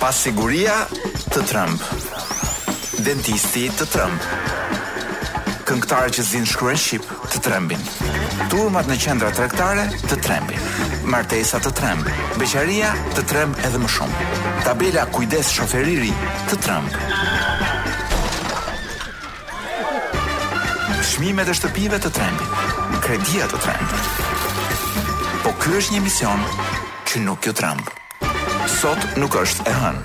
Pasiguria të tremb, dentisti të tremb, këngëtarët që s'dinë të shkruajnë shqip të trembin, turmat në qendra tregtare të trembin, martesa të tremb, beqaria të tremb edhe më shumë. Tabela kujdes shofer i ri të tremb. Çmimet e shtëpive të trembin, kredia të tremb. Po ky është një emision që nuk ju tremb. Sot nuk është e hënë.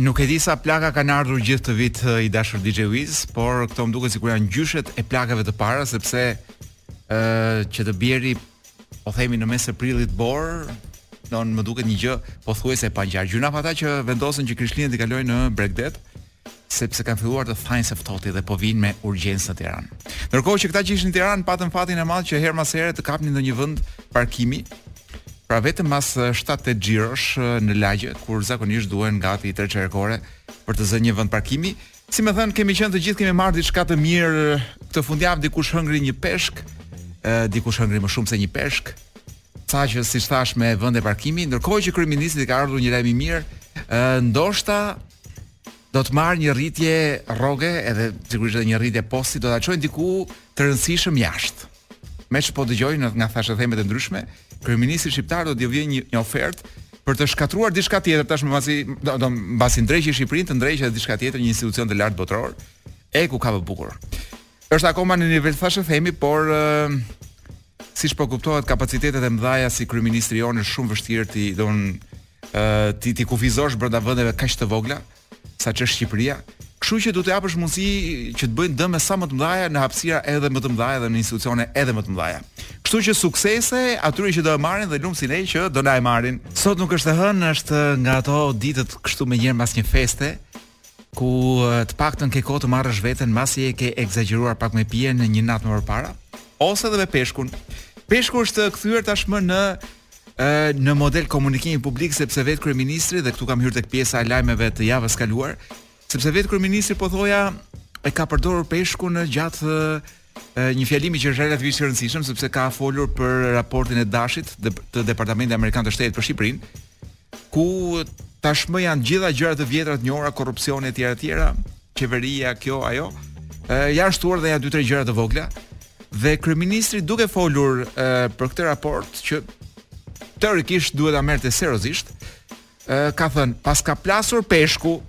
Nuk e di sa plaka kanë ardhur gjithë këtë vit i dashur DJ Wiz, por këto më duket sikur janë gjyshet e plakave të para sepse ë që të bjerë po themi në mes të prillit borë, domethënë më duket një gjë pothuajse e pangjarë. Gjynah ata që vendosën që Krishtlindjet t'i kalojnë në bregdet, sepse kanë filluar të thahen së ftohti dhe po vijnë me urgjencë në Tiranë. Ndërkohë që këta që ishin në Tiranë patën fatin e madh që herë mas here të kapnin ndonjë vend parkimi, pra vetëm mas 7-8 eh, xhirosh eh, në lagje, kur zakonisht duhen gati 3 çerek ore për të zënë një vend parkimi, Si me thënë, kemi qenë të gjithë kemi marrë diçka të mirë këtë fundjavë, dikush hëngri një peshk, ë dikush hëngri më shumë se një peshk. Ca siç thashë me vende parkimi, ndërkohë që kryeministrit i ka ardhur një lajm i mirë, ë ndoshta do të marrë një rritje rroge edhe sigurisht edhe një rritje posti do ta çojnë diku të rëndësishëm jashtë. Meqë po dëgjoj nga thashethemet e ndryshme, kryeministrit shqiptar do t'i vijë një, një ofertë për të shkatërruar diçka tjetër tashmë mbasi do, do mbasi ndreqi Shqipërinë të ndreqë edhe diçka tjetër, një institucion të lartë botëror. E ku ka më bukur. Është akoma në nivel thashethemi, por uh, siç po kuptohet kapacitetet e mëdhaja si kryeministri jonë është shumë vështirë t'i domethënë uh, t'i t'i kufizosh brenda vendeve kaq të vogla, sa ç'është Shqipëria, kështu që duhet të japësh mundësi që të bëjnë dëme sa më të mëdhaja në hapësira edhe më të mëdhaja dhe në institucione edhe më të mëdhaja. Kështu që suksese atyre që do e marrin dhe lum si ne që do na e marrin. Sot nuk është e hënë, është nga ato ditët kështu menjëherë mbas një feste ku të paktën ke kohë të marrësh veten mbasi e ke ekzagjeruar pak me pijen një natë më parë ose edhe me peshkun. Peshku është kthyer tashmë në në model komunikimi publik sepse vetë kryeministri dhe këtu kam hyrë tek pjesa e lajmeve të javës kaluar, sepse vetë kryeministri po thoja e ka përdorur peshkun gjatë një fjalimi që është relativisht i rëndësishëm sepse ka folur për raportin e DASH-it të Departamentit Amerikan të Shtetit për Shqipërinë, ku tashmë janë gjitha gjërat e vjetra të njohura, korrupsioni etj etj, qeveria kjo ajo, e, janë shtuar dhe janë dy tre gjëra të vogla. Dhe kryeministri duke folur e, për këtë raport që teorikisht duhet ta merrte seriozisht, e, ka thënë, paska plasur peshku,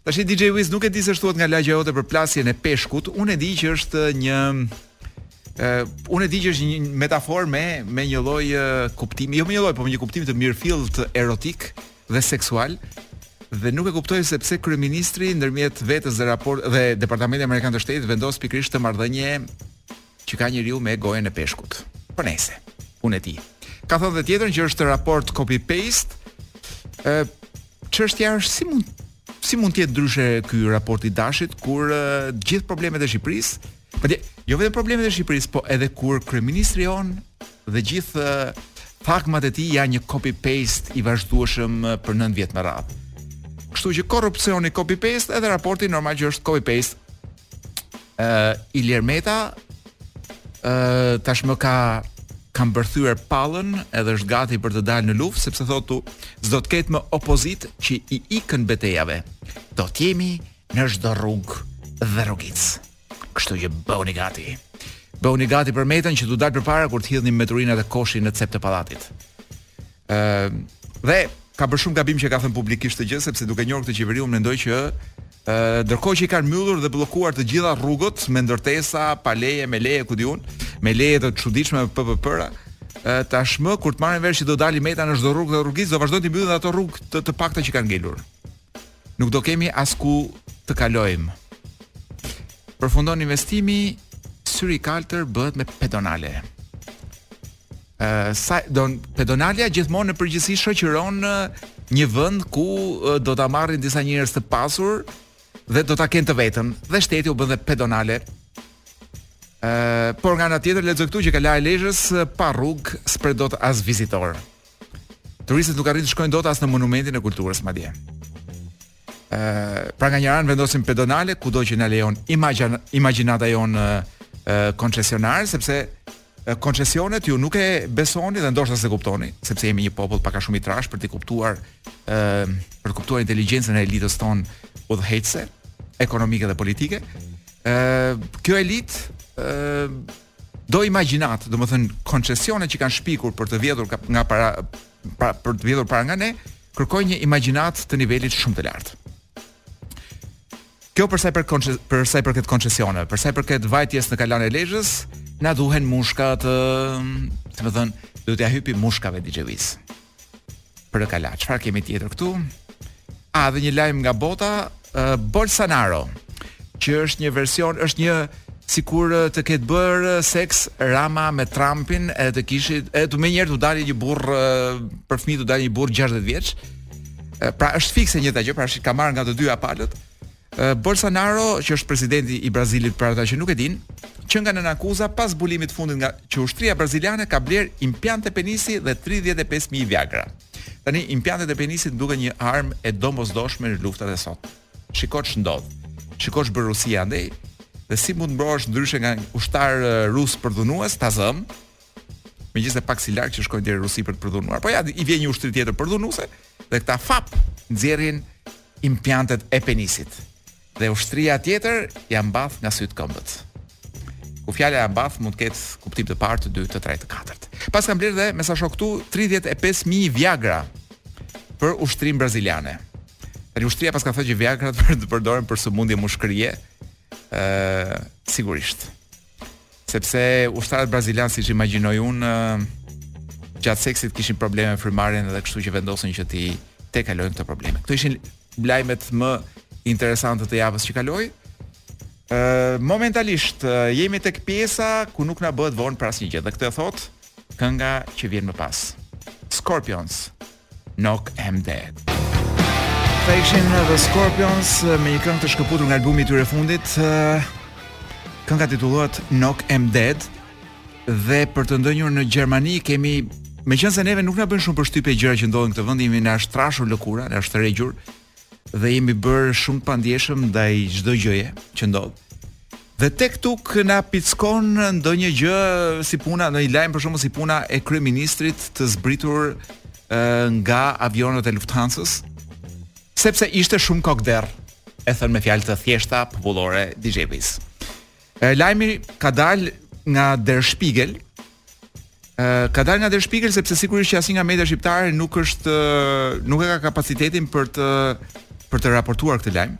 Tash i DJ Wiz nuk e di se ç'thuhet nga lagja jote për plasjen e peshkut. Unë e di që është një Uh, unë e di që është një metaforë me me një lloj uh, kuptimi, jo me një lloj, por me një kuptim të mirëfilltë erotik dhe seksual. Dhe nuk e kuptoj se pse kryeministri ndërmjet vetes dhe raport dhe Departamenti Amerikan të Shtetit vendos pikërisht atë marrëdhënie që ka njeriu me gojën e peshkut. Po nejse, unë e di. Ka thënë dhe tjetrën që është raport copy paste. Ë uh, çështja është si mund si mund të jetë ndryshe ky raport i DASH-it kur uh, gjithë problemet e Shqipërisë Madje, jo vetëm problemet e Shqipërisë, po edhe kur kryeministri jonë dhe gjithë taksat e tij janë një copy paste i vazhdueshëm për 9 vjet me radhë. Kështu që korrupsioni copy paste edhe raporti normal që është copy paste. Ë uh, Ilir Meta ë uh, tashmë ka ka mbërthyer pallën edhe është gati për të dalë në luftë sepse thotë s'do të ketë më opozitë që i ikën betejave. Do të jemi në çdo rrugë dhe rrugicë. Kështu që bëhuni gati. Bëhuni gati për Metën që do dalë përpara kur të hidhni mbeturinat te koshi në cep të pallatit. Ë uh, dhe ka bërë shumë gabim që ka thënë publikisht këtë gjë sepse duke njohur këtë qeveri unë mendoj që ë ndërkohë që i kanë mbyllur dhe bllokuar të gjitha rrugët me ndërtesa, pa leje, me leje ku di unë, me leje të çuditshme me PPP-ra, tashmë kur të marrin vesh që do dali Meta në çdo rrugë dhe rrugicë do vazhdojnë të mbyllin ato rrugë të, të pakta që kanë ngelur. Nuk do kemi as ku të kalojmë. Përfundon investimi, Syri i Kaltër bëhet me pedonale. Ë sado pedonalja gjithmonë në përgjithësi shoqëron një vend ku do ta marrin disa njerëz të pasur dhe do ta kenë të veten dhe shteti u bën dhe pedonale. Ë por nga ana tjetër lexoj këtu që kalaja e Lezhës pa rrugë, s'pret dot as vizitor. Turistët nuk arrijnë të shkojnë dot as në monumentin e kulturës madje. Ëh, pra nga njëra anë vendosim pedonale kudo që na lejon imagjina, imagjinata jonë koncesionare sepse koncesionet ju nuk e besoni dhe ndoshta s'e kuptoni, sepse jemi një popull pak a shumë i trashë për të kuptuar ë për të kuptuar inteligjencën e elitës tonë udhëheqëse ekonomike dhe politike. Ë kjo elitë ë do imagjinatë, domethënë, koncesionet që kanë shpikur për të vjedhur nga para, pra, për të vjedhur para nga ne, kërkojnë një imagjinatë të nivelit shumë të lartë. Kjo përsa i për konces, përsa i përket koncesioneve, përsa i përket vajtjes në Kalanë e Lezhës, na duhen mushkat, domethënë, do t'ia hipim mushkave DJ Wiz. Pra kala, çfarë kemi tjetër këtu? A dhe një lajm nga bota, uh, Bolsonaro, që është një version, është një sikur të ketë bër seks Rama me Trumpin e të kishte e të menjëherë të dalë një burrë për fëmijë të dalë një burrë 60 vjeç. Pra është fiks e njëjta gjë, pra është ka marrë nga të dyja palët. Bolsonaro, që është presidenti i Brazilit për ata që nuk e dinë, gjendet nën akuza pas zbulimit të fundit ngaqë ushtria braziliane ka blerë implante penisi dhe 35000 viagra. Tani implantet e penisit duken një armë e domosdoshme në luftat e sot. Shiko ç'ndodh. Shiko ç'bën Rusia andej dhe si mund të mbrohesh ndryshe nga ushtarë rusë përdhunues ta zëmë. Megjithëse pak si larg që shkojnë deri në Rusi për të përdhunuar. Po ja i vjen një ushtri tjetër përdhunuese dhe këta fap nxjerrin implantet e penisit dhe ushtria tjetër ja mbath nga sytë këmbët. Ku fjala ja mbath mund të ketë kuptim të parë, të dytë, të tretë, të katërt. Paskan blerë dhe me sa shoh këtu 35000 Viagra për ushtrinë braziliane. Tani ushtria paska thënë që Viagrat përdoren për sëmundje mushkërie. Ëh, sigurisht. Sepse ushtarët brazilianë siç e imagjinoj unë gjatë seksit kishin probleme me frymarrjen dhe kështu që vendosën që t'i tejkalojnë këto probleme. Këto ishin lajmet më interesante të javës që kaloi. Ë momentalisht jemi tek pjesa ku nuk na bëhet vonë për asnjë gjë dhe këtë e thotë kënga që vjen më pas. Scorpions. Knock Em Dead. Këta ishin The Scorpions me një këngë të shkëputur nga albumi i tyre i fundit. Kënga titullohet Knock Em Dead dhe për të ndenjur në Gjermani kemi meqenëse neve nuk na bëjnë shumë përshtypje gjërat që ndodhin në këtë vend, jemi na është trashur lëkura, na është regjur, dhe jemi bërë shumë të pandjeshëm ndaj çdo gjëje që ndodh. Dhe tek-tuk na pickon ndonjë gjë si puna, ndonjë lajm për shembull si puna e kryeministrit të zbritur e, nga avionët e Lufthansës, sepse ishte shumë kokëderr, e thënë me fjalë të thjeshta popullore DJ Biz. Lajmi ka dalë nga Der Spiegel, ka dalë nga Der Spiegel sepse sigurisht që asnjë nga mediat shqiptare nuk është nuk e ka kapacitetin për të për të raportuar këtë lajm.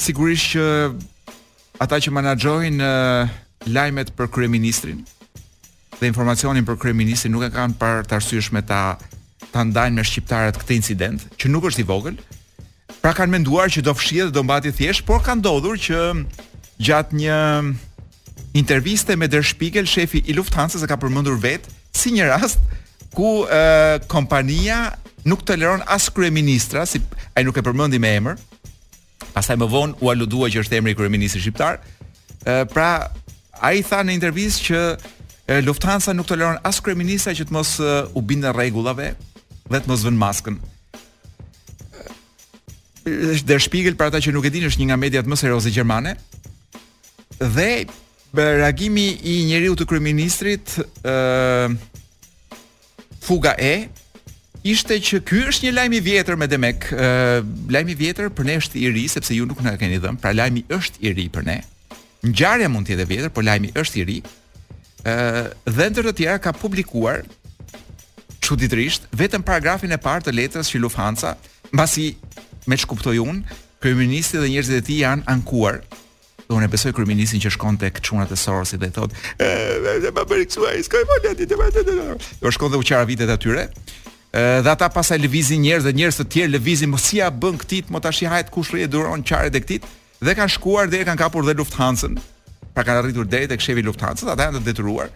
Sigurisht që ata që menaxhojnë lajmet për kryeministrin dhe informacionin për kryeministrin nuk e kanë parë të arsyeshme ta ta ndajnë me shqiptarët këtë incident, që nuk është i vogël. Pra kanë menduar që do fshihet dhe do mbahet thjesht, por ka ndodhur që gjatë një interviste me Der Spiegel, shefi i Lufthansës e ka përmendur vetë si një rast ku e, kompania nuk toleron as kryeministra, se ai nuk e përmendi me emër, Pastaj më vonë u aludua që është emri i kryeministrit shqiptar. Ë pra ai tha në intervistë që Lufthansa nuk toleron as kryeministra që të mos u binden rregullave dhe të mos vënë maskën. Është Der Spiegel për ata që nuk e dinë, është një nga mediat më serioze gjermane. Dhe reagimi i njeriut të kryeministrit ë Fuga ë ishte që ky është një lajm i vjetër me demek, uh, lajm i vjetër për ne është i ri sepse ju nuk na keni dhënë, pra lajmi është i ri për ne. Ngjarja mund të jetë e vjetër, por lajmi është i ri. Ë uh, dhe ndër të tjera ka publikuar çuditërisht vetëm paragrafin e parë të letrës që Lufthansa, mbasi me ç'kuptoj unë, kryeministri dhe njerëzit e tij janë ankuar Unë e besoj kryeministrin që shkon tek çunat e Sorosit dhe i thotë, "Ëh, ma bëri kështu ai, s'ka fol aty, të vazhdon atë." Do shkon dhe u qaravitet atyre. Ëh, dhe ata pasaj lëvizin njerëz dhe njerëz të tjerë lëvizin, mos ia bën këtit, mo tash i hajt kush rri e duron të qarat e këtit dhe kanë shkuar dhe e kanë kapur dhe Lufthansën. Pra kanë arritur deri tek shefi i Lufthansës, ata janë të detyruar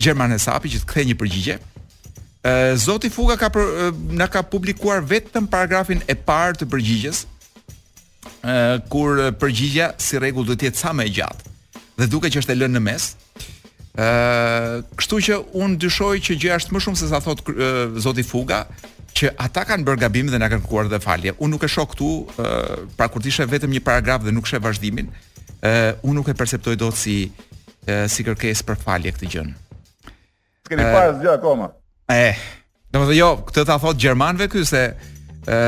gjerman hesapi që të kthejë një përgjigje. Ëh, zoti Fuga ka për, na ka publikuar vetëm paragrafin e parë të përgjigjes, kur përgjigja si rregull duhet të jetë sa më e gjatë. Dhe duket që është e lënë në mes, ë, kështu që un dyshoj që gjëja është më shumë se sa thot zoti Fuga, që ata kanë bërë gabim dhe na kanë kërkuar dhe falje. Un nuk e shoh këtu, ë, pra kur ti shef vetëm një paragraf dhe nuk shef vazhdimin, ë, un nuk e perceptoj dot si ë si kërkesë për falje këtë gjë. S'keni pa asgjë akoma. Eh. Domethënë jo, këtë ta thot gjermanëve ky se ë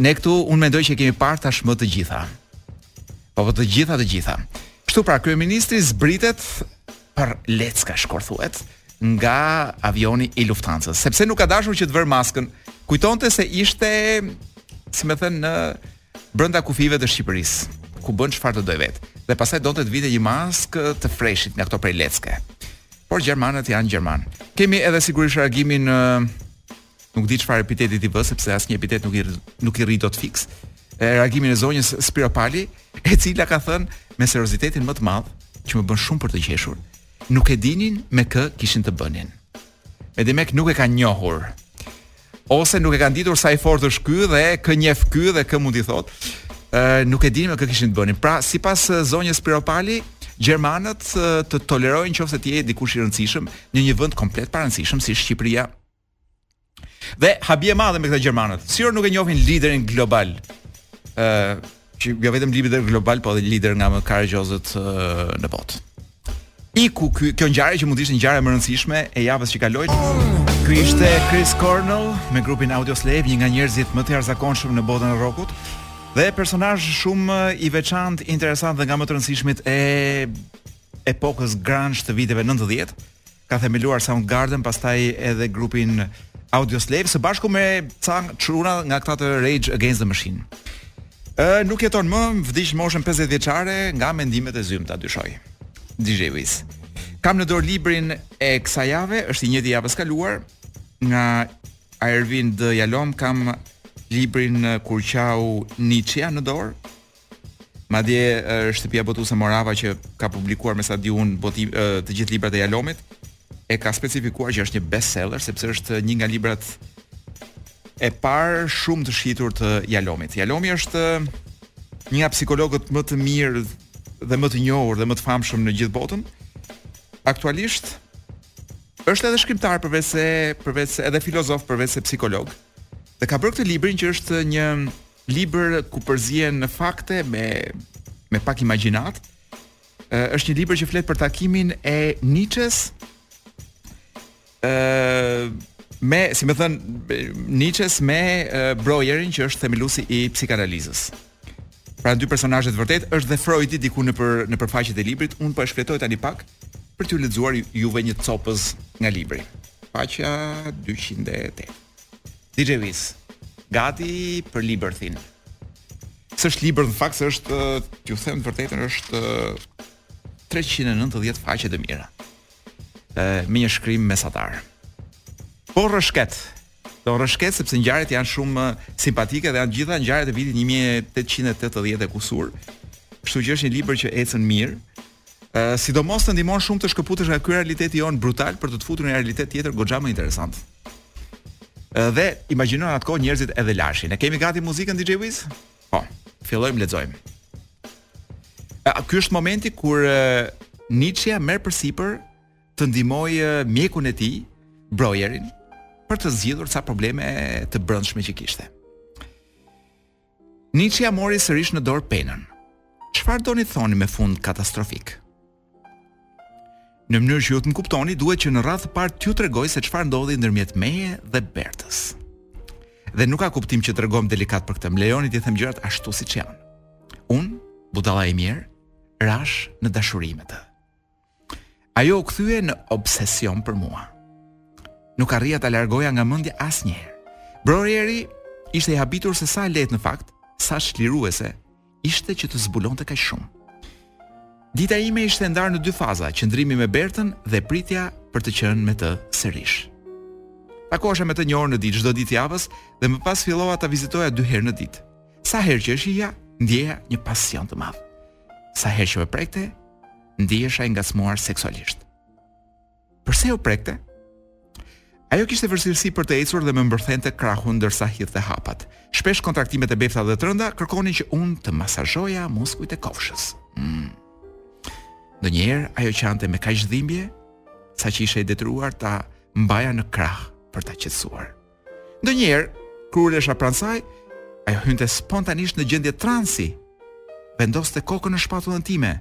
ne këtu unë mendoj që kemi parë tashmë të gjitha. Po po të gjitha të gjitha. Kështu pra kryeministri zbritet për lecka shkorthuet nga avioni i Lufthansës, sepse nuk ka dashur që të vër maskën. Kujtonte se ishte, si me thënë, në brenda kufijve të Shqipërisë, ku bën çfarë të dojë vet. Dhe pastaj donte të vinte një maskë të freshit nga këto prej lecke. Por gjermanët janë gjerman. Kemi edhe sigurisht reagimin ë nuk di çfarë epiteti t'i vë sepse asnjë epitet nuk i nuk i rri dot fiks. E reagimin e zonjës Spiropali, e cila ka thënë me seriozitetin më të madh që më bën shumë për të qeshur, nuk e dinin me kë kishin të bënin. Medimek nuk e kanë njohur. Ose nuk e kanë ditur sa i fortë është ky dhe kë njeh ky dhe kë mund t'i thotë. Ë nuk e dinin me kë kishin të bënin. Pra, sipas zonjës Spiropali, gjermanët të tolerojnë në qoftë se ti je dikush i rëndësishëm në një vend komplet parëndësishëm si Shqipëria. Dhe habi e madhe me këta gjermanët. Si nuk e njohin liderin global. Ë që jo vetëm lider global, po edhe lider nga më karagjozët në botë. Iku ky, kjo ngjarje që mund të ishte ngjarja më e rëndësishme e javës që kaloi. Ky ishte Chris Cornell me grupin Audioslave, një nga njerëzit më të jashtëzakonshëm në botën e rockut dhe personazh shumë i veçantë, interesant dhe nga më të rëndësishmit e epokës grunge të viteve 90. ka themeluar Soundgarden, pastaj edhe grupin Audioslave së bashku me ca çuna nga këta të Rage Against the Machine. Ë nuk jeton më, vdiq moshën 50 vjeçare nga mendimet e zymta dyshoj. DJ Wiz. Kam në dorë librin e kësaj jave, është i njëjti javës kaluar nga Irvin D. Jalom kam librin Kur qau Niçja në dorë. Madje shtëpia botuese Morava që ka publikuar me sa di unë të gjithë librat e Jalomit e ka specifikuar që është një bestseller sepse është një nga librat e parë shumë të shitur të Jalomit. Jalomi është një nga psikologët më të mirë dhe më të njohur dhe më të famshëm në gjithë botën. Aktualisht është edhe shkrimtar përveç se përveç edhe filozof përveç se psikolog. Dhe ka bërë këtë librin që është një libër ku përzihen fakte me me pak imagjinatë. Është një libër që flet për takimin e Nietzsche-s ë me, si me thënë, Nietzsche-s me Breuerin që është themelusi i psikanalizës. Pra dy personazhe të vërtetë, është dhe Freudi diku nëpër nëpër faqet e librit, unë po e shfletoj tani pak për t'ju lexuar juve një copëz nga libri. Faqja 208. DJ Wiz, gati për libërthin. S'është libërth në fakt se është, t'ju them të vërtetën, është 390 faqe të mira. Ë me një shkrim mesatar. Po rrëshket. Do rrëshket sepse ngjarjet janë shumë simpatike dhe janë të gjitha ngjarjet e vitit 1880 e kusur. Kështu që është një libër që ecën mirë, sidomos të ndihmon shumë të shkëputesh nga ky realiteti jonë brutal për të të futur në një realitet tjetër goxha më interesant. Dhe imagjino atë kohë njerëzit edhe laheshin. E kemi gati muzikën DJ Wiz? Po. Fillojmë lexojmë. Ky është momenti kur Nietzsche merr përsipër të ndihmojë mjekun e tij, Brojerin, për të zgjidhur ca probleme të brendshme që kishte. Niçja mori sërish në dorë penën. Çfarë doni të thoni me fund katastrofik? Në mënyrë që ju të më kuptoni, duhet që në radhë të parë t'ju tregoj se çfarë ndodhi ndërmjet meje dhe Bertës. Dhe nuk ka kuptim që të tregohem delikat për këtë. Më lejoni t'i them gjërat ashtu siç janë. Unë, budalla i mirë, rash në dashuri me të. Ajo u kthye në obsesion për mua. Nuk arrija ta largoja nga mendja asnjëherë. Brojeri ishte i habitur se sa lehtë në fakt, sa çliruese ishte që të zbulonte kaq shumë. Dita ime ishte e ndarë në dy faza, qëndrimi me Bertën dhe pritja për të qenë me të sërish. Takohesha me të një orë në ditë çdo ditë të javës dhe më pas fillova ta vizitoja dy herë në ditë. Sa herë që e shihja, ndjeja një pasion të madh. Sa herë që më prekte, ndihesha i ngacmuar seksualisht. Përse ju prekte? Ajo kishte vështirësi për të ecur dhe më mbërthente krahun ndërsa hidhte hapat. Shpesh kontraktimet e befta dhe të rënda kërkonin që unë të masazhoja muskujt e kofshës. Mm. Ndonjëherë, ajo qante me kaq dhimbje, saqë isha i detyruar ta mbaja në krah për ta qetësuar. Ndonjëherë, kur ulesha pranë saj, ajo hynte spontanisht në gjendje transi. Vendoste kokën në shpatullën time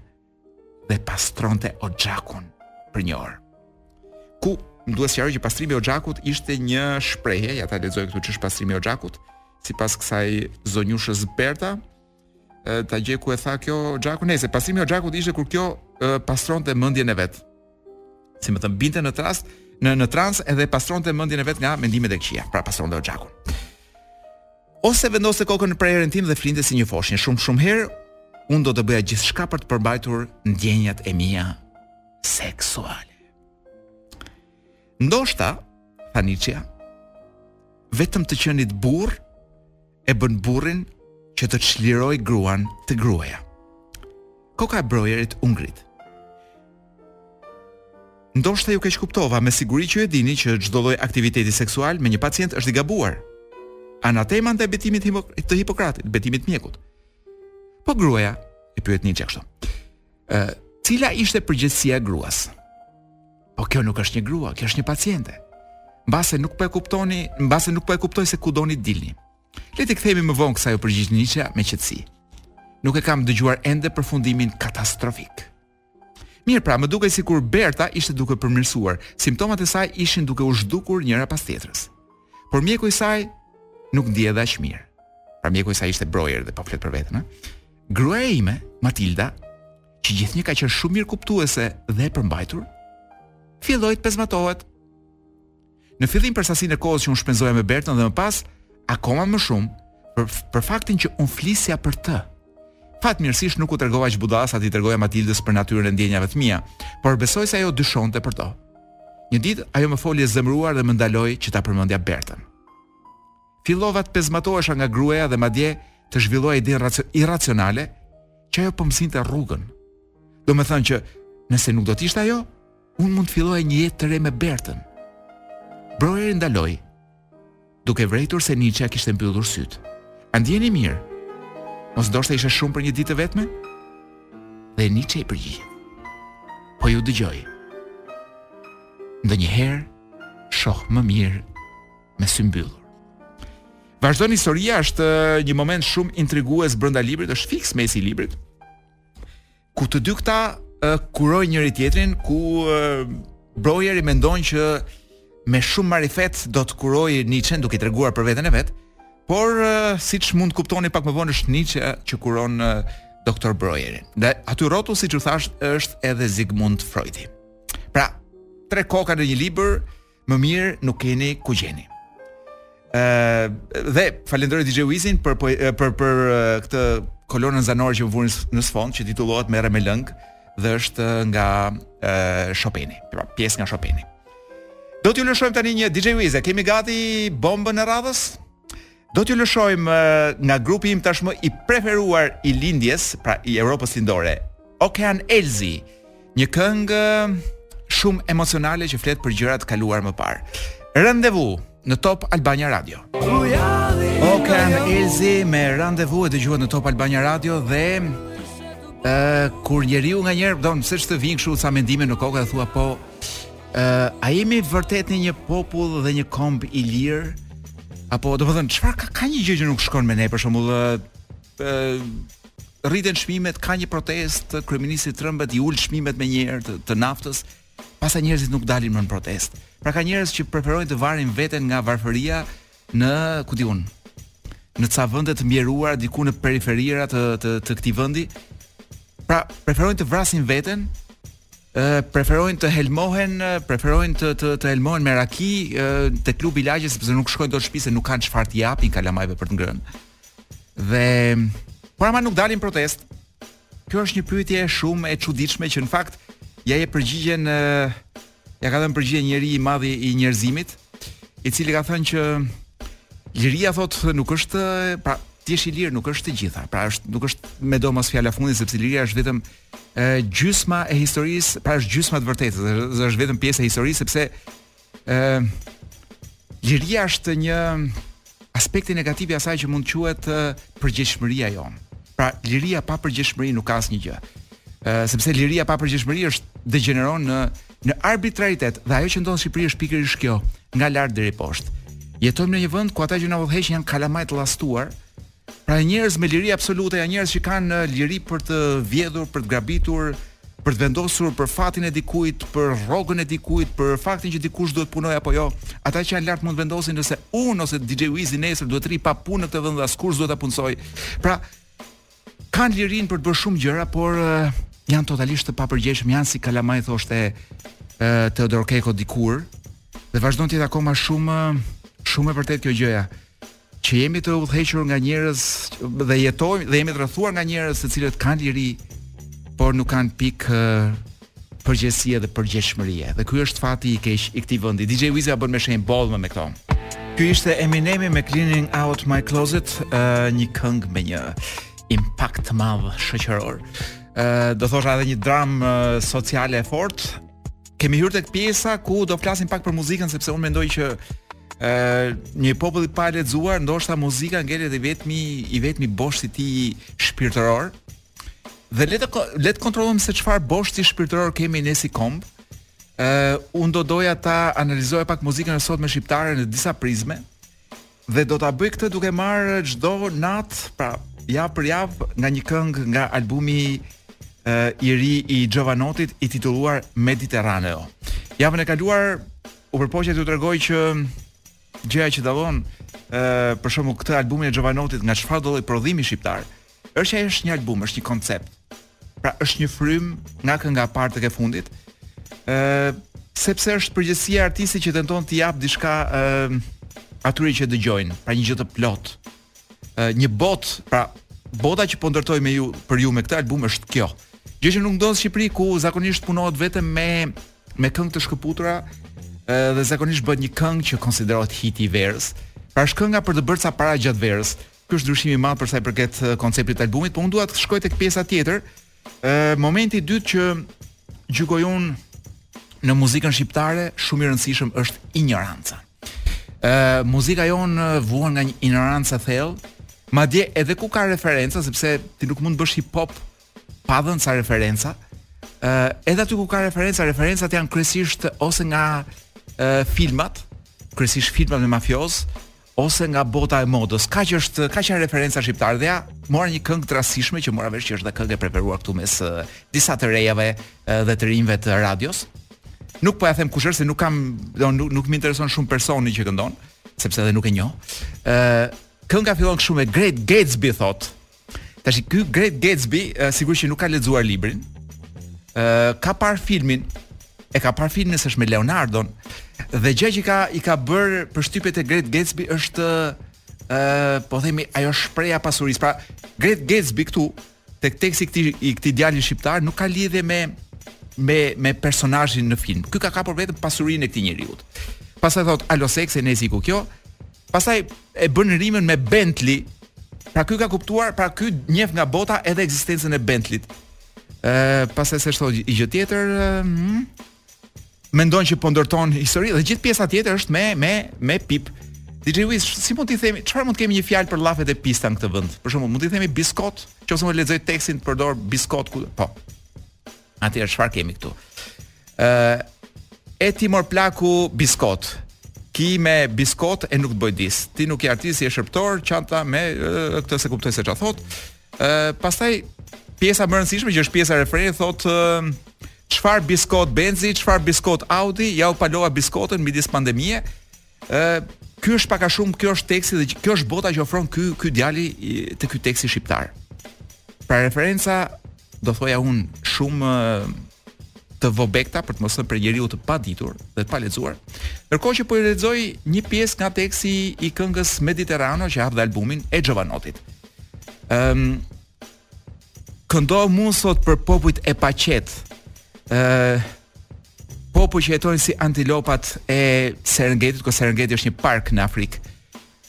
dhe pastronte oxhakun për një orë. Këtu duhet të sqaroj që pastrimi i oxhakut ishte një shprehje, ja ta lexoj këtu ç'është pastrimi i oxhakut, sipas kësaj zonjushës Berta, ta gjej ku e tha kjo oxhaku nëse pastrimi i oxhakut ishte kur kjo pastronte mendjen e vet. Domethënë binte në trans, në në trans edhe pastronte mendjen e vet nga mendimet e këqija, pra pastronte oxhakun. Ose vendoste kokën në prehrin tim dhe flinte si një foshnjë shumë shumë herë, unë do të bëja gjithçka për të përmbajtur ndjenjat e mia seksuale. Ndoshta tha Niçja vetëm të qenit burrë e bën burrin që të çlirojë gruan te gruaja. Koka e Brojerit u ngrit. Ndoshta ju keqkuptova, me siguri që e dini që çdo lloj aktiviteti seksual me një pacient është i gabuar. Anatema ndaj betimit të Hipokratit, betimit të mjekut. Po gruaja, e pyet Niçja kështu. Ë, cila ishte përgjegjësia e gruas? Po kjo nuk është një grua, kjo është një paciente. Mbase nuk po e kuptoni, mbase nuk po e kuptoj se ku doni të dilni. Le t'i kthehemi më vonë kësaj u përgjigj Niçja me qetësi. Nuk e kam dëgjuar ende përfundimin katastrofik. Mirë, pra, më dukej sikur Berta ishte duke u përmirësuar, simptomat e saj ishin duke u zhdukur njëra pas tjetrës. Por mjeku i saj nuk ndihej aq mirë. Pra mjeku i saj ishte Brojeri dhe po flet për veten, ëh. Gruaja ime, Matilda, që gjithnjë ka qenë shumë mirëkuptuese dhe e përmbajtur, filloi të pezmatohet. Në fillim për sasinë e kohës që unë shpenzoja me Bertën dhe më pas akoma më shumë për, për faktin që unë flisja për të. Fatmirësisht nuk u tregova aq budalla sa t'i tregoja Matildës për natyrën e ndjenjave të mia, por besoj se ajo dyshonte për to. Një ditë ajo më foli e zemëruar dhe më ndaloi që ta përmendja Bertën. Fillova të pezmatohesha nga gruaja dhe madje të zhvilloja ide irracionale që ajo po më zinte rrugën. Domethënë që nëse nuk do të ishte ajo, unë mund të filloja një jetë të re me Bertën. Brojeri ndaloi, duke vrejtur se Nietzsche kishte mbyllur sytë. A ndiheni mirë? Mos ndoshta ishte shumë për një ditë të vetme? Dhe Nietzsche iu përgjigj. Po ju dëgjoj. Ndonjëherë, shoh më mirë me sy mbyllur. Vazhdon historia, është një moment shumë intrigues brenda librit, është fiks mesi i librit. Ku të dy këta kurojnë njëri-tjetrin, ku Brojeri mendon që me shumë marifet do të kurojë Nietzschen duke i treguar për veten e vet, por siç mund të kuptoni pak më vonë është Nietzsche që kuron doktor Brojerin. Dhe aty rrotull siç u thashë është edhe Sigmund Freudi. Pra, tre koka në një libër, Më mirë nuk keni ku gjeni. Ë dhe falenderoj DJ Wizin për po, për për këtë kolonën zanore që më vuri në sfond që titullohet Merre me lëng dhe është nga ë Chopini, pra pjesë nga Chopini. Do t'ju lëshojmë tani një DJ Wiz, e kemi gati bombën e radhës? Do t'ju lëshojmë nga grupi im tashmë i preferuar i lindjes, pra i Europës Lindore, Okean Elzi, një këngë shumë emocionale që flet për gjëra të kaluara më parë. Rëndevu në Top Albania Radio. Okean Elzi me Rëndevu e dëgjuat në Top Albania Radio dhe ë kur njeriu nganjëherë domethënë se ç'të vijnë kështu ca mendime në kokë dhe thua po a jemi vërtet ne një popull dhe një komb i lirë? Apo domethënë, çfarë ka, ka një gjë që nuk shkon me ne, për shembull, ë rriten çmimet, ka një protestë, kryeministri trembet i ul çmimet menjëherë të, të naftës, pastaj njerëzit nuk dalin më në protestë. Pra ka njerëz që preferojnë të varin veten nga varfëria në ku di un në ca vende të mjeruara diku në periferira të të të këtij vendi pra preferojnë të vrasin veten ë preferojnë të helmohen preferojnë të të të helmohen me raki te klubi i lagjes sepse nuk shkojnë dot në shtëpi se nuk kanë çfarë të japin kalamajve për të ngrënë dhe por ama nuk dalin në protestë kjo është një pyetje shumë e çuditshme që në fakt ia jep përgjigjen Ia ka dhënë përgjigje njeri i madh i njerëzimit, i cili ka thënë që liria thotë nuk është, pra të jesh i lirë nuk është të gjitha. Pra është nuk është medoemos fjala e fundit sepse liria është vetëm e, gjysma e historisë, pra është gjysma e të vërtetës, është, është vetëm pjesë e historisë sepse ë liria është një aspekti negativ i asaj që mund të quhet përgjegjshmëria jonë. Pra, liria pa përgjegjshmëri nuk ka asnjë gjë. Ë sepse liria pa përgjegjshmëri është degjeneron në në arbitraritet dhe ajo që ndodh në Shqipëri është pikërisht kjo, nga lart deri poshtë. Jetojmë në një vend ku ata që na udhëheqin janë kalamaj të llastuar, Pra janë njerëz me liri absolute, janë njerëz që kanë uh, liri për të vjedhur, për të grabitur, për të vendosur për fatin e dikujt, për rrogën e dikujt, për faktin që dikush duhet punojë apo jo. Ata që janë lart mund të vendosin nëse unë ose DJ Wiz-i nesër duhet të rrijë pa punë në këtë vend askush s'duhet ta punësojë. Pra kanë lirinë për të bërë shumë gjëra, por uh, janë totalisht të papërgjegjshëm, janë si kalamaj thoshte uh, Teodor Keko dikur dhe vazhdon të jetë akoma shumë shumë e vërtetë kjo gjëja. që jemi të udhëhequr nga njerëz dhe jetojmë dhe jemi të rrethuar nga njerëz të cilët kanë liri, por nuk kanë pikë përgjegjësie dhe përgjegjshmërie. Dhe ky është fati i keq i këtij vendi. DJ Wiz-i bën me shenjë boll me këto. Ky ishte Eminem me Cleaning Out My Closet, uh, një këngë me një impakt të madh shoqëror. Ë uh, do thosha edhe një dramë uh, sociale e fortë, Kemi hyrë tek pjesa ku do flasim pak për muzikën sepse unë mendoj që ë një popull i palexuar, ndoshta muzika ngelet i vetmi i vetmi bosht i tij shpirtëror. Dhe le të le të kontrollojmë se çfarë boshti shpirtëror kemi ne si komb. ë uh, unë do doja ta analizoja pak muzikën e sotme shqiptare në disa prizme. dhe do ta bëj këtë duke marrë çdo natë, pra javë për javë nga një këngë nga albumi uh, i ri i Jovanottit i titulluar Mediterraneo. Javën e kaluar u përpoqa t'ju tregoj që gjëja që dallon uh, për shembull këtë albumin e Jovanottit nga çfarëdolloj prodhimi shqiptar Është që ai është një album, është një koncept. Pra është një frymë nga kënga e parë tek e fundit. Ë sepse është përgjegjësia e artistit që tenton të japë diçka ë atyre që dëgjojnë, pra një gjë të plotë. Ë një botë, pra bota që po ndërtoj me ju për ju me këtë album është kjo. Gjë që nuk ndodh në Shqipëri ku zakonisht punohet vetëm me me këngë të shkëputura dhe zakonisht bëhet një këngë që konsiderohet hit i verës. Pra është kënga për të bërë ca para gjatë verës. Ky është ndryshimi i madh për sa i përket konceptit të albumit, por unë dua të shkoj tek pjesa tjetër. Ë momenti i dytë që gjykoj unë në muzikën shqiptare shumë i rëndësishëm është injoranca. Ë muzika jonë vuan nga një injorancë e thellë, madje edhe ku ka referenca sepse ti nuk mund të bësh hip hop pa dhënë ca referenca. Ë edhe aty ku ka referenca, referencat janë kryesisht ose nga ë filmat, kryesisht filmat me mafiozë, ose nga bota e modës. Kaq është, kaq janë referenca shqiptare dhe ja, mora një këngë të rastësishme që mora vesh që është dhe këngë e preferuar këtu mes disa të rejave dhe të rinjve të radios. Nuk po ja them kush është se nuk kam do nuk, nuk më intereson shumë personi që këndon, sepse edhe nuk e njoh. Ë kënga fillon kështu me Great Gatsby thot. Tash ky Great Gatsby uh, sigurisht që nuk ka lexuar librin. Ë uh, ka parë filmin, e ka parë filmin se është me Leonardon dhe gjëja që ka i ka bër përshtypje te Great Gatsby është ë uh, po themi ajo shprehja e pasurisë. Pra Great Gatsby këtu tek teksti i këtij i këtij djali shqiptar nuk ka lidhje me me me personazhin në film. Ky ka kapur vetëm pasurinë e këtij njeriu. Pastaj thot Alo Sex e nezi ku kjo? Pastaj e bën rimën me Bentley. Pra ky ka kuptuar, pra ky njeh nga bota edhe ekzistencën e Bentley-t. Ë, pastaj s'thotë gjë tjetër, hmm? mendon që po ndërton histori dhe gjithë pjesa tjetër është me me me pip. DJ Wiz, si mund t'i themi, çfarë mund të kemi një fjalë për llafet e pista në këtë vend? Për shembull, mund t'i themi biskot, nëse unë lexoj tekstin të përdor biskot ku po. Atëherë çfarë kemi këtu? Ë uh, e ti mor plaku biskot. Ki me biskot e nuk të bëj dis. Ti nuk je artist, je shërbëtor, çanta me uh, këtë s'e kuptoj se çfarë thot. Ë uh, pastaj pjesa më e rëndësishme që është pjesa e refrenit thot uh, çfarë biskot Benzi, çfarë biskot Audi, jua palova biskotën midis pandemie. Ë ky është pak a shumë, kjo është teksti dhe kjo është bota që ofron ky ky djali te ky teksti shqiptar. Pra referenca do thoja un shumë të vobekta për të mos thënë prej njeriu të paditur dhe të palexuar. Ndërkohë që po i lexoj një pjesë nga teksti i këngës Mediterraneo që hap dhe albumin e Jovanottit. Ëm ehm, um, Këndo muzë sot për popujt e paqetë, popuj që jetojnë si antilopat e Serengetit, ku Serengeti është një park në Afrikë.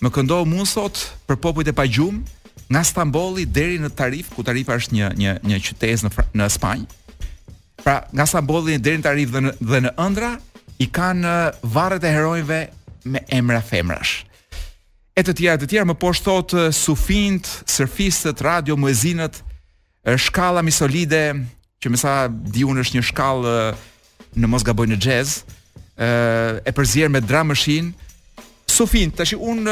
Më këndo muzë sot për popujt e pagjum, nga Stambolli deri në Tarif, ku Tarifa është një një një qytet në në Spanjë. Pra, nga Stambolli deri në Tarif dhe në dhe në ëndrra i kanë varret e heronjve me emra femrash. e të tjera e të tjera më poshtë thotë sufint, surfistët, radio muezinët, shkalla misolide që me sa di unë është një shkallë në mos gaboj në jazz, ë e përzier me drum machine. Sufint, tash un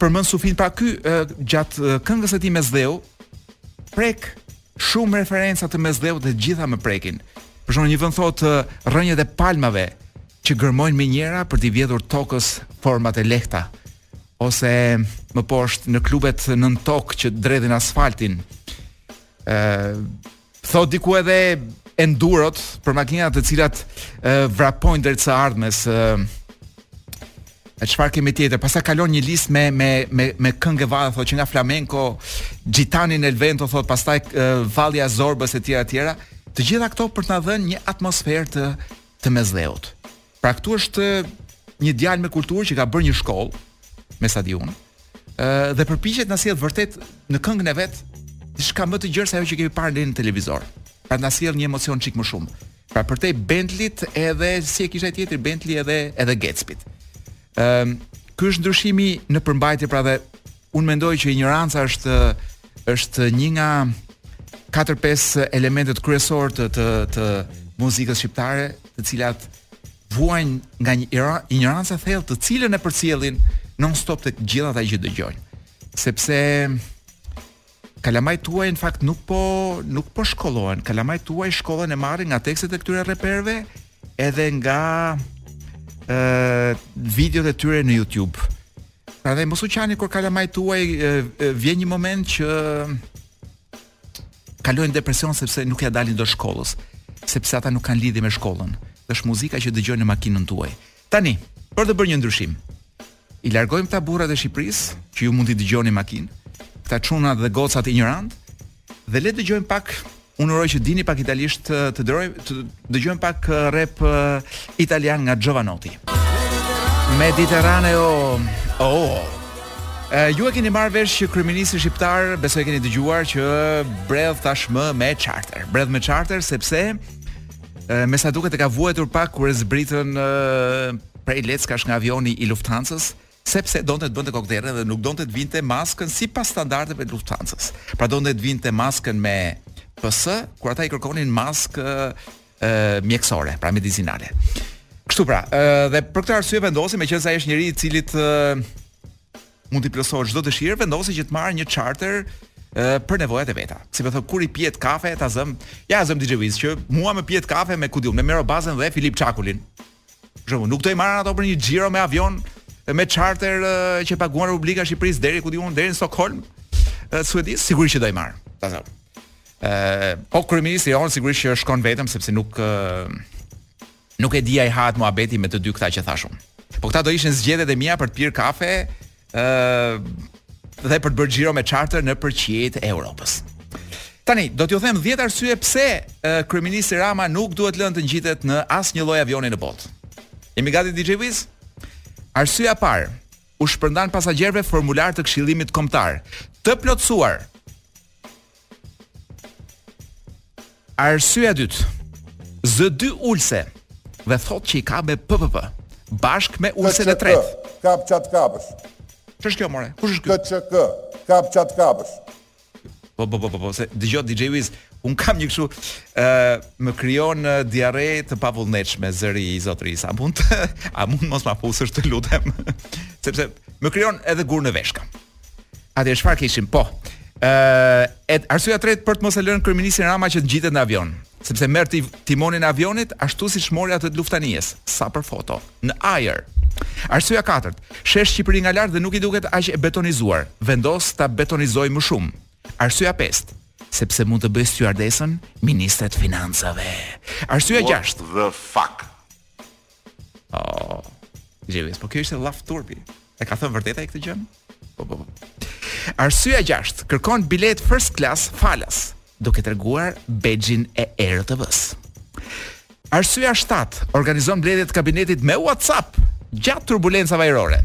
përmend Sufint, pra ky gjat këngës së tij Mesdheu prek shumë referenca të Mesdheut dhe të gjitha më prekin. Për shembull një vend thotë rrënjët e palmave, që gërmojnë me njerëz për t'i vjedhur tokës format e lehta ose më poshtë në klubet nën tokë që dredhin asfaltin. ë Thot diku edhe endurot për makinat të cilat e, vrapojnë drejt së ardhmes. E çfarë kemi tjetër? Pastaj kalon një listë me me me me këngë valle thotë që nga flamenko, Gitani nel vento thotë, pastaj e, vallja e Zorbës e tjera e tjera. Të gjitha këto për të na dhënë një atmosferë të të Mesdheut. Pra këtu është një djalë me kulturë që ka bërë një shkollë, me sa di unë, dhe përpiqet na sjell vërtet në këngën e vet diçka më të gjerë se ajo që kemi parë në televizor. Pra na sjell një emocion çik më shumë. Pra përtej Bentlit edhe si e kishte tjetri Bentli edhe edhe Gecpit. Ëm, um, ky është ndryshimi në përmbajtje pra dhe Unë mendoj që injoranca është është një nga 4-5 elementët kryesor të të të muzikës shqiptare, të cilat vuajnë nga një injoranca thellë të cilën e përcjellin non stop tek të gjithë ata që dëgjojnë. Sepse Kalamajt tuaj në fakt nuk po nuk po shkollohen. Kalamajt tuaj shkollën e marrin nga tekstet e këtyre reperëve edhe nga ë uh, videot e tyre në YouTube. Prandaj mos u qani kur kalamajt tuaj uh, vjen një moment që kalojnë në depresion sepse nuk ja dalin do shkollës, sepse ata nuk kanë lidhje me shkollën. Është muzika që dëgjojnë në makinën tuaj. Tani, për të bërë një ndryshim. I largojmë këta burrat e Shqipërisë, që ju mund t'i dëgjoni në makinë, këta çunat dhe gocat injorant, dhe le të dëgjojmë pak unë uroj që dini pak italisht të dëroj të dëgjojmë pak uh, rap uh, italian nga Jovanotti. Mediterraneo. Oh. oh. Uh, ju e keni marrë vesh që kryeministri shqiptar besoj e keni dëgjuar që bredh tashmë me charter. Bredh me charter sepse me sa duket e ka vuajtur pak kur e zbritën prej leckash nga avioni i Lufthansës, sepse donte të bënte kokëderrin dhe nuk donte të vinte maskën sipas standardeve të Lufthansës. Pra donte të vinte maskën me PS, kur ata i kërkonin maskë ë mjekësore, pra medicinale. Kështu pra, ë dhe për këtë arsye vendosi meqenëse ai është njeri të cilit ë mund t'i plotësohet çdo dëshirë, vendosi që të marrë një charter për nevojat e veta. Si me thënë kur i pihet kafe ta zëm, ja zëm DJ Wiz që mua më pihet kafe me ku di unë, me Mero Bazën dhe Filip Çakulin. Për shembull, nuk do i marr unë ata për një xhiro me avion me charter që paguan Republika e Shqipërisë deri ku di unë deri në Stockholm, Suedi sigurisht që do i marr. Ta zëm. Ë, po kryeministri jonë sigurisht që shkon vetëm sepse nuk Nuk e di a i hahet muhabeti me të dy këta që thashë unë. Po këta do ishin zgjedhjet e mia për të pirë kafe, ë dhe për të bërë xhiro me charter nëpër qiejt e Europës. Tani do t'ju them 10 arsye pse kryeministri Rama nuk duhet lënë të ngjitet në asnjë lloj avioni në botë. Jemi gati DJ Vis? Arsyeja e parë, u shpërndan pasagjerëve formularë të këshillimit kombëtar, të plotësuar Arsyeja e dytë. Zë dy ulëse dhe thotë që i ka me PPP bashkë me ulësen e tretë. Kap çat kapësh. Ç'është kjo more? Kush është ky? KCK. Kap çat kapësh. Po po po po, po se dëgjo DJ Vis, unë kam një kështu ë uh, më krijon uh, diarre të pavullnetshme zëri i zotërisë. A mund të, a mund mos ma fusësh të lutem? Sepse më krijon edhe gurë në veshka. Atëherë çfarë kishim? Po. Ëh, uh, arsyeja e tretë për të mos e lënë kryeministrin Rama që të ngjitet në avion, sepse merr timonin e avionit ashtu siç mori atë të luftanijes, sa për foto, në ajër. Arsyeja e katërt, sheh Shqipërinë nga lart dhe nuk i duket aq e betonizuar, vendos ta betonizojë më shumë. Arsyeja e pestë, sepse mund të bëjë stjuardesën ministre të financave. Arsyeja e gjashtë, the fuck. Oh. DJ Vis, po kjo ishte laf turpi. E ka thënë vërtet ai këtë gjë? Po po. po. Arsyeja 6, kërkon biletë first class falas, duke treguar bexhin e ERTV-s. Arsyeja 7, organizon mbledhje të kabinetit me WhatsApp gjatë turbulencave ajrore.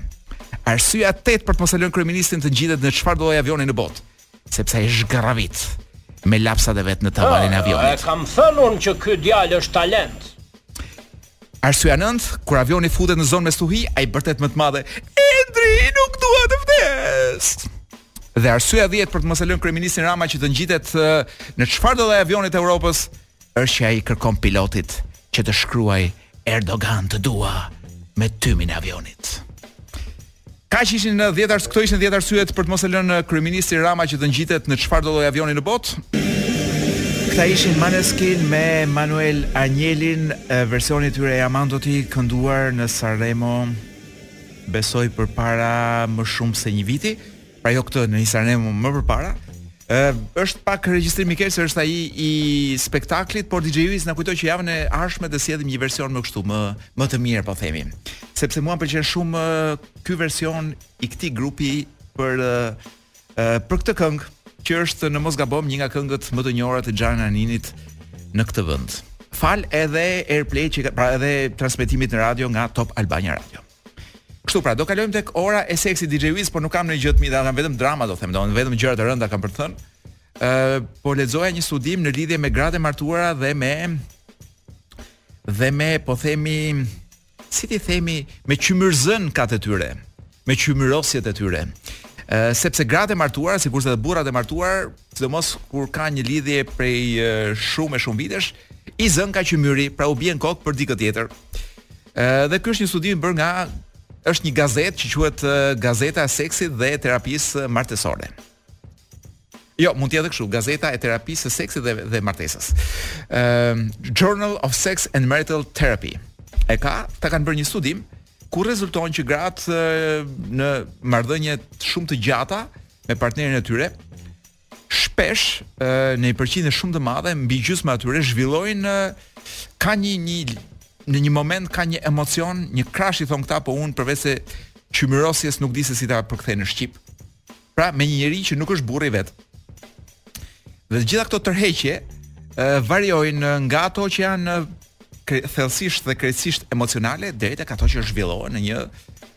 Arsyeja 8 për të mos e lënë kryeministrin të ngjitet në çfarëdo lloj avioni në botë. sepse ai zhgarravit me lapsat e vet në tavanin e avionit. E kam thënë unë që ky djalë është talent. Arsyeja nëntë, kur avioni futet në zonë me stuhi, ai bërtet me të madhe. Endri, nuk dua të vdes. Dhe arsyeja 10 për të mos e lënë kryeministrin Rama që të ngjitet në çfarëdo lloj avioni të Europës, është që ai i kërkon pilotit që të shkruajë Erdogan të dua me tymin e avionit. Kaq ishin dhjetë ar, këto ishin dhjetë arsyet për të mos e lënë kryeministrin Rama që të ngjitet në çfarëdo lloj avioni në botë. Këta ishin Maneskin me Manuel Anjelin, versioni i tyre i Amandoti kënduar në Sanremo besoj përpara më shumë se një viti. pra jo këtë, një Sanremo më përpara, ë është pak regjistrim i keq se është ai i spektaklit, por DJ Vis na kujto që javën e ardhshme të sjellim një version më kështu, më më të mirë po themi. Sepse mua më pëlqen shumë ky version i këtij grupi për për këtë këngë që është në mos gabom një nga këngët më të njohura të Xhana Naninit në këtë vend. Falë edhe Airplay-t pra edhe transmetimit në radio nga Top Albania Radio. Kështu pra, do kalojmë tek ora e seksit DJ Wiz, por nuk kam ndonjë gjë të mirë, kam vetëm drama do them, do vetëm gjëra të rënda kam për të thënë. Ë, uh, po lexoja një studim në lidhje me gratë e martuara dhe me dhe me po themi si ti themi me qymyrzënkat e tyre, me qymyrosjet e tyre. Ë, uh, sepse gratë e martuara, sikurse edhe burrat e martuar, sidomos kur kanë një lidhje prej uh, shumë e shumë vitesh, i zënka qymyri, pra u bie në kokë për dikë tjetër. Ë dhe ky është një studim i bërë nga është një gazetë që quhet Gazeta e Seksit dhe Terapisë Martesore. Jo, mund të jetë kështu, Gazeta e Terapisë së Seksit dhe dhe Martesës. Ë uh, Journal of Sex and Marital Therapy. E ka, ta kanë bërë një studim ku rezulton që gratë në marrëdhënie shumë të gjata me partnerin e tyre, shpesh në një përqindje shumë të madhe, mbi gjysma e atyre zhvillojnë ka një një në një moment ka një emocion, një krash i thonë këta, po unë përveçse qymyrosjes nuk di se si ta përkthej në shqip. Pra me një njeri që nuk është burri i vet. Dhe të gjitha këto tërheqje variojnë nga ato që janë thellësisht dhe krejtësisht emocionale deri tek ato që zhvillohen në një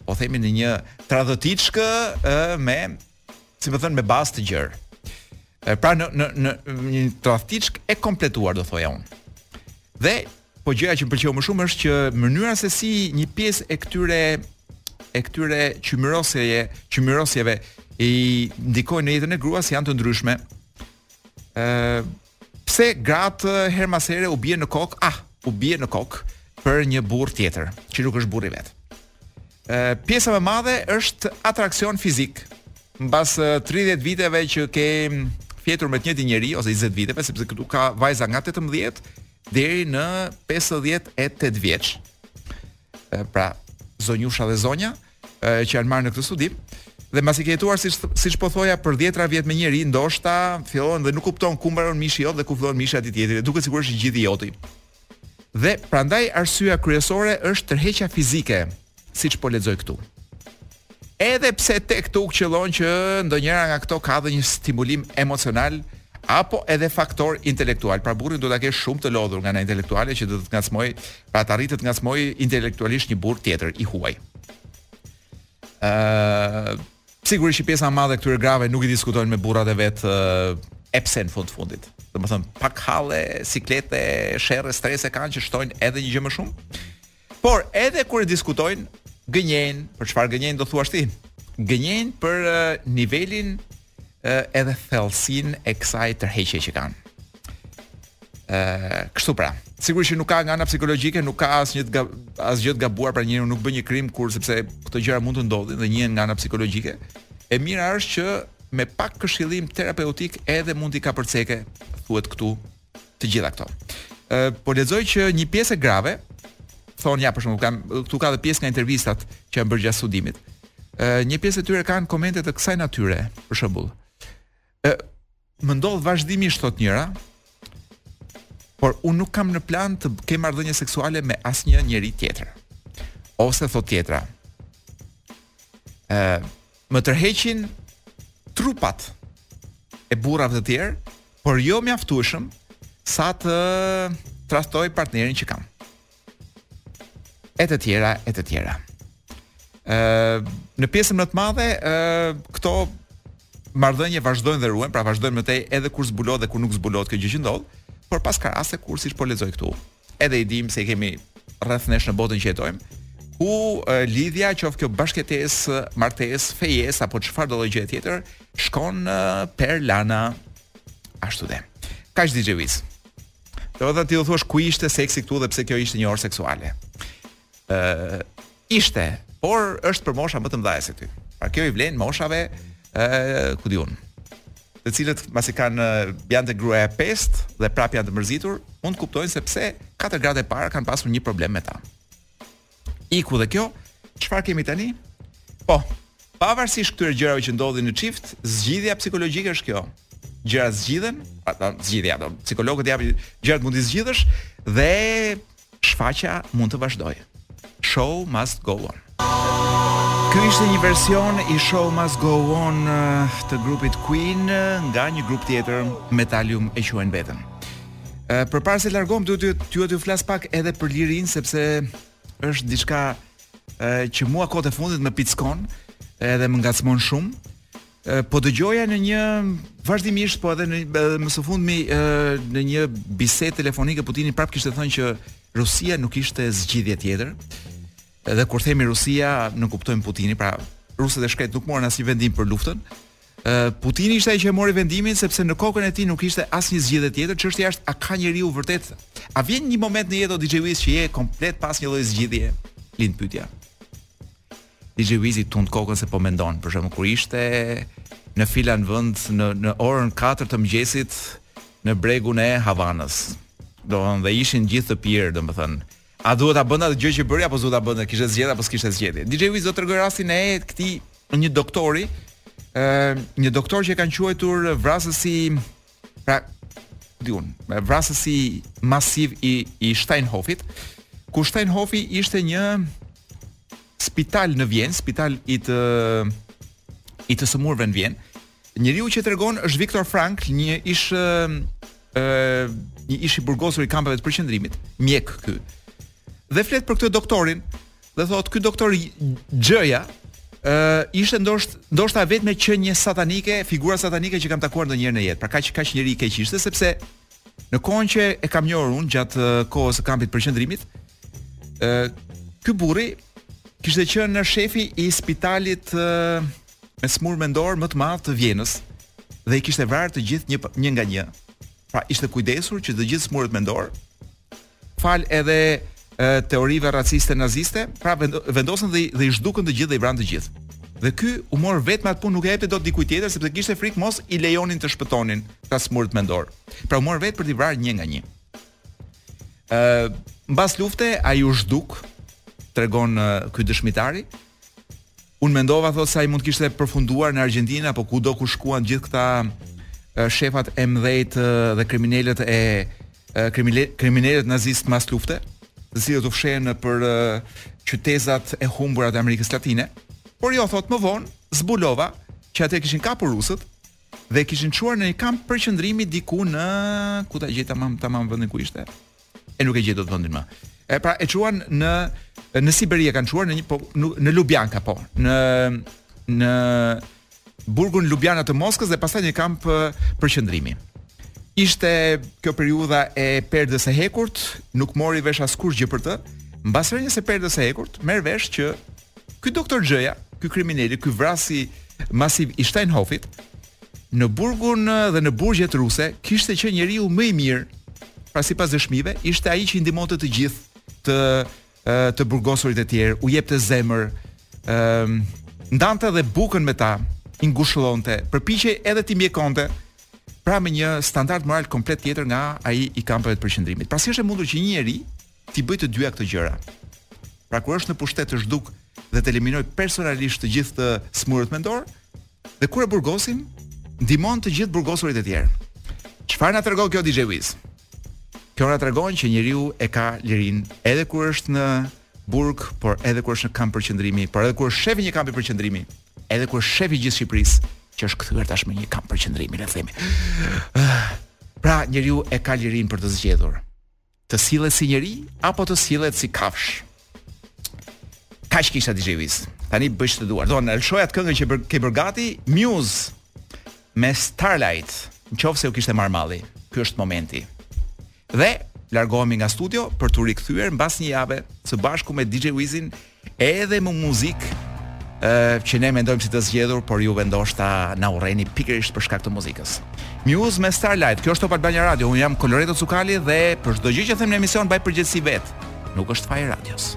po themi në një tradhtiçkë me si me thënë me bazë të gjerë. Pra në në në një tradhtiçkë e kompletuar do thoja unë. Dhe po gjëja që më pëlqeu më shumë është që mënyra se si një pjesë e këtyre e këtyre qymyrosjeve, qymyrosjeve i ndikojnë në jetën e gruas janë të ndryshme. Ëh, Pse gratë herë mbas here u bie në kokë, ah, u bie në kokë për një burrë tjetër, që nuk është burri i vet. Ë pjesa më e madhe është atraksion fizik. Mbas 30 viteve që ke fjetur me të njëjtin njeri ose 20 viteve, sepse këtu ka vajza nga 18 deri në 58 vjeç. Ë pra, zonjusha dhe zonja, që janë marrë në këtë studim. Dhe mbasi ke jetuar siç siç po thoja për 10ra vjet me një njeri, ndoshta fillon dhe nuk kupton ku mbaron mishi jot dhe ku fillon mishi i atij tjetrit. Duket sikur është i gjithë i joti. Dhe prandaj arsyeja kryesore është tërheqja fizike, siç po lexoj këtu. Edhe pse tek tuk qëllon që ndonjëra nga këto ka dhe një stimulim emocional apo edhe faktor intelektual. Pra burrin do ta kesh shumë të lodhur nga ana intelektuale që do të ngacmojë Pra të arrijë të ngacmojë intelektualisht një burrë tjetër i huaj. Ëh, sigurisht që pjesa e madhe e këtyre grave nuk i diskutojnë me burrat e vet e pse në fund të fundit. Domethën pak halle, siklete, sherre, strese kanë që të shtojnë edhe një gjë më shumë. Por edhe kur e diskutojnë, gënjejnë, për çfarë gënjejnë do thuash ti? Gënjejnë për nivelin edhe thellësinë e kësaj tërheqje që kanë. Ë, kështu pra. Sigurisht që nuk ka nga ana psikologjike, nuk ka asnjë të gab, asgjë të gabuar, pra njeriu nuk bën një krim kur sepse këto gjëra mund të ndodhin dhe një nga ana psikologjike. E mira është që me pak këshillim terapeutik edhe mund t'i kapërceke thuhet këtu të gjitha këto. Ë po lexoj që një pjesë e grave thonë ja për shembull kam këtu ka dhe pjesë nga intervistat që janë bërë gjatë studimit. Ë një pjesë e tyre kanë komente të kësaj natyre, për shembull. Ë më ndodh vazhdimisht thotë njëra, por unë nuk kam në plan të kem marrëdhënie seksuale me asnjë njeri tjetër. Ose thotë tjetra. Ë më tërheqin trupat e burrave të tjerë, por jo mjaftueshëm sa të tradhtoj partnerin që kam. E të tjera, e të tjera. Ë në pjesën më të madhe, ë këto marrëdhënie vazhdojnë dhe ruhen, pra vazhdojnë më tej edhe kur zbulohet dhe kur nuk zbulohet kjo gjë që ndodh, por prapë ka raste kur siç po lexoj këtu, edhe i dimë se i kemi rreth nesh në botën që jetojmë, ku uh, lidhja qoftë kjo bashkëjetesë, martesë, fejesë apo çfarëdolloj gjë tjetër, shkon uh, për Lana ashtu dhe. Kaq DJ Wiz. Domethënë ti do thuash ku ishte seksi këtu dhe pse kjo ishte një orë seksuale. Ëh, uh, Ishte, por është për mosha më të mëdha se ti. Pra kjo i vlen moshave, ë, ku di unë. Të cilët pasi kanë janë te gruaja e pestë dhe prapë janë të mërzitur, mund të kuptojnë se pse katër gratë e para kanë pasur një problem me ta. Iku dhe kjo, çfarë kemi tani? Po, pavarësisht këtyre gjërave që ndodhin në çift, zgjidhja psikologjike është kjo. Gjërat zgjidhen, ato zgjidhja, ato psikologët japin gjërat mund të zgjidhësh dhe Shfaqja mund të vazhdojë. Show must go on. Ky ishte një version i Show Must Go On eh, të grupit Queen eh, nga një grup tjetër Metallium e quajnë veten. Eh, përpara se të largohem dua t'ju, t'ju flas pak edhe për lirinë sepse është diçka që mua kohët e fundit më pickon edhe më ngacmon shumë. Po dëgjoja në një vazhdimisht po edhe në më së fundmi në një bisedë telefonike Putini prapë kishte thënë që Rusia nuk kishte zgjidhje tjetër. Edhe kur themi Rusia, nënkuptojmë Putinin, pra rusët e shkretë nuk morën asnjë vendim për luftën. Putini ishte ai që e mori vendimin sepse në kokën e tij nuk kishte asnjë zgjidhje tjetër. Çështja është a ka njeriu vërtet? A vjen një moment në jetë o DJ Wiz që je komplet pa asnjë lloj zgjidhje? Lind pyetja. DJ Wizi tund kokën se po mendon, për shembull kur ishte në filan vend në në orën 4 të mëngjesit në bregun e Havanës. Domethënë dhe ishin gjithë të pirë, domethënë. A duhet ta bënte atë gjë që bëri apo s'duhet ta bënte, kishte zgjedhje apo s'kishte zgjedhje. DJ Wizi do të tregojë rastin e këtij një doktori, ë një doktor që e kanë quajtur vrasësi pra diun, ëm vrasësi masiv i i Steinhofit, ku Steinhofi ishte një spital në Vjenë, spital i të i të sëmurëve në Vjenë. Njeriu që e tregon është Viktor Frankl, një ish ë një ish i burgosur i kampeve të përqendrimit, mjek ky. Dhe flet për këtë doktorin, dhe thotë ky doktor Xhëja ë uh, ishte ndosht ndoshta e vetmja qenie satanike, figura satanike që kam takuar ndonjëherë në jetë. Pra kaq kaq njeri i keq ishte sepse në kohën që e kam njohur unë gjatë kohës së kampit të përqendrimit, ë uh, ky burri kishte qenë ë shefi i spitalit uh, me smurë mendorë më të madh të Vjenës dhe i kishte vrarë të gjithë një një nga një. Pra ishte kujdesur që të gjithë smurët mendorë falë edhe teorive raciste naziste, pra vendosën dhe dhe i zhdukën të gjithë dhe i vranë të gjithë. Dhe ky u mor vetë me atë punë, nuk e jepte dot dikujt tjetër sepse kishte frikë mos i lejonin të shpëtonin të smurët mendorë. Pra u mor vetë për t'i vrarë një nga një. Ë, mbas lufte ai u zhduk, tregon ky dëshmitari. Unë mendova thotë se ai mund të kishte përfunduar në Argjentinë apo kudo ku shkuan gjithë këta shefat e mëdhenj dhe kriminelët e kriminelët nazistë mas lufte, të cilët u fshehën nëpër qytezat e humbura të Amerikës Latine. Por jo thotë më vonë, zbulova që atë e kishin kapur rusët dhe e kishin çuar në një kamp përqendrimi diku në ku ta gjej tamam tamam vendin ku ishte. e nuk e gjej dot vendin më. E pra e çuan në në Siberi e kanë çuar në një po në, në Lubjanka po, në në burgun Lubjanka të Moskës dhe pastaj një kamp përqendrimi. Ishte kjo periudha e perdës së hekurt, nuk mori vesh askush gjë për të. Mbas rënies së perdës së hekurt, merr vesh që ky doktor Xhëja, ky krimineli, ky vrasësi masiv i Steinhofit, Në burgun dhe në burgjet ruse kishte qenë njeriu më i mirë. Pra sipas dëshmive, ishte ai që i ndihmonte të gjithë të të burgosurit e tjerë, u jepte zemër, ëm ndante edhe bukën me ta, i ngushëllonte, përpiqej edhe t'i mjekonte, pra me një standard moral komplet tjetër nga ai i kampeve të përqendrimit. Pra si është e mundur që një njeri t'i bëjë të dyja këto gjëra? Pra kur është në pushtet të zhdukë dhe të eliminojë personalisht të gjithë të smurët mendorë, Dhe kur e burgosin, ndihmon të gjithë të burgosurit e tjerë. Çfarë na tregon kjo DJ Wiz? Kjo na tregon që njeriu e ka lirinë edhe kur është në burg, por edhe kur është në kamp përqendrimi, por edhe kur është shef i një kampi përqendrimi, edhe kur është shef i gjithë Shqipërisë, që është kthyer tashmë një kamp përqendrimi, le të themi. Ah, pra njeriu e ka lirinë për të zgjedhur. Të sillet si njeri apo të sillet si kafshë? Kaq kisha DJ Wiz. Tani bëj ç'të duash. Do të lëshoj atë këngën që ke bër gati Muse me Starlight. Nëqoftëse u kishte marrë malli, ky është momenti. Dhe largohemi nga studio për t'u rikthyer mbas një jave së bashku me DJ Wizin Edhe me muzikë ë që ne mendojmë si të zgjedhur, por ju ndoshta na urreni pikërisht për shkak të muzikës. Muse me Starlight, kjo është Top Albania Radio, unë jam Koloreto Cukali dhe për çdo gjë që them në emision baj përgjegjësi vetë. Nuk është faji i radios.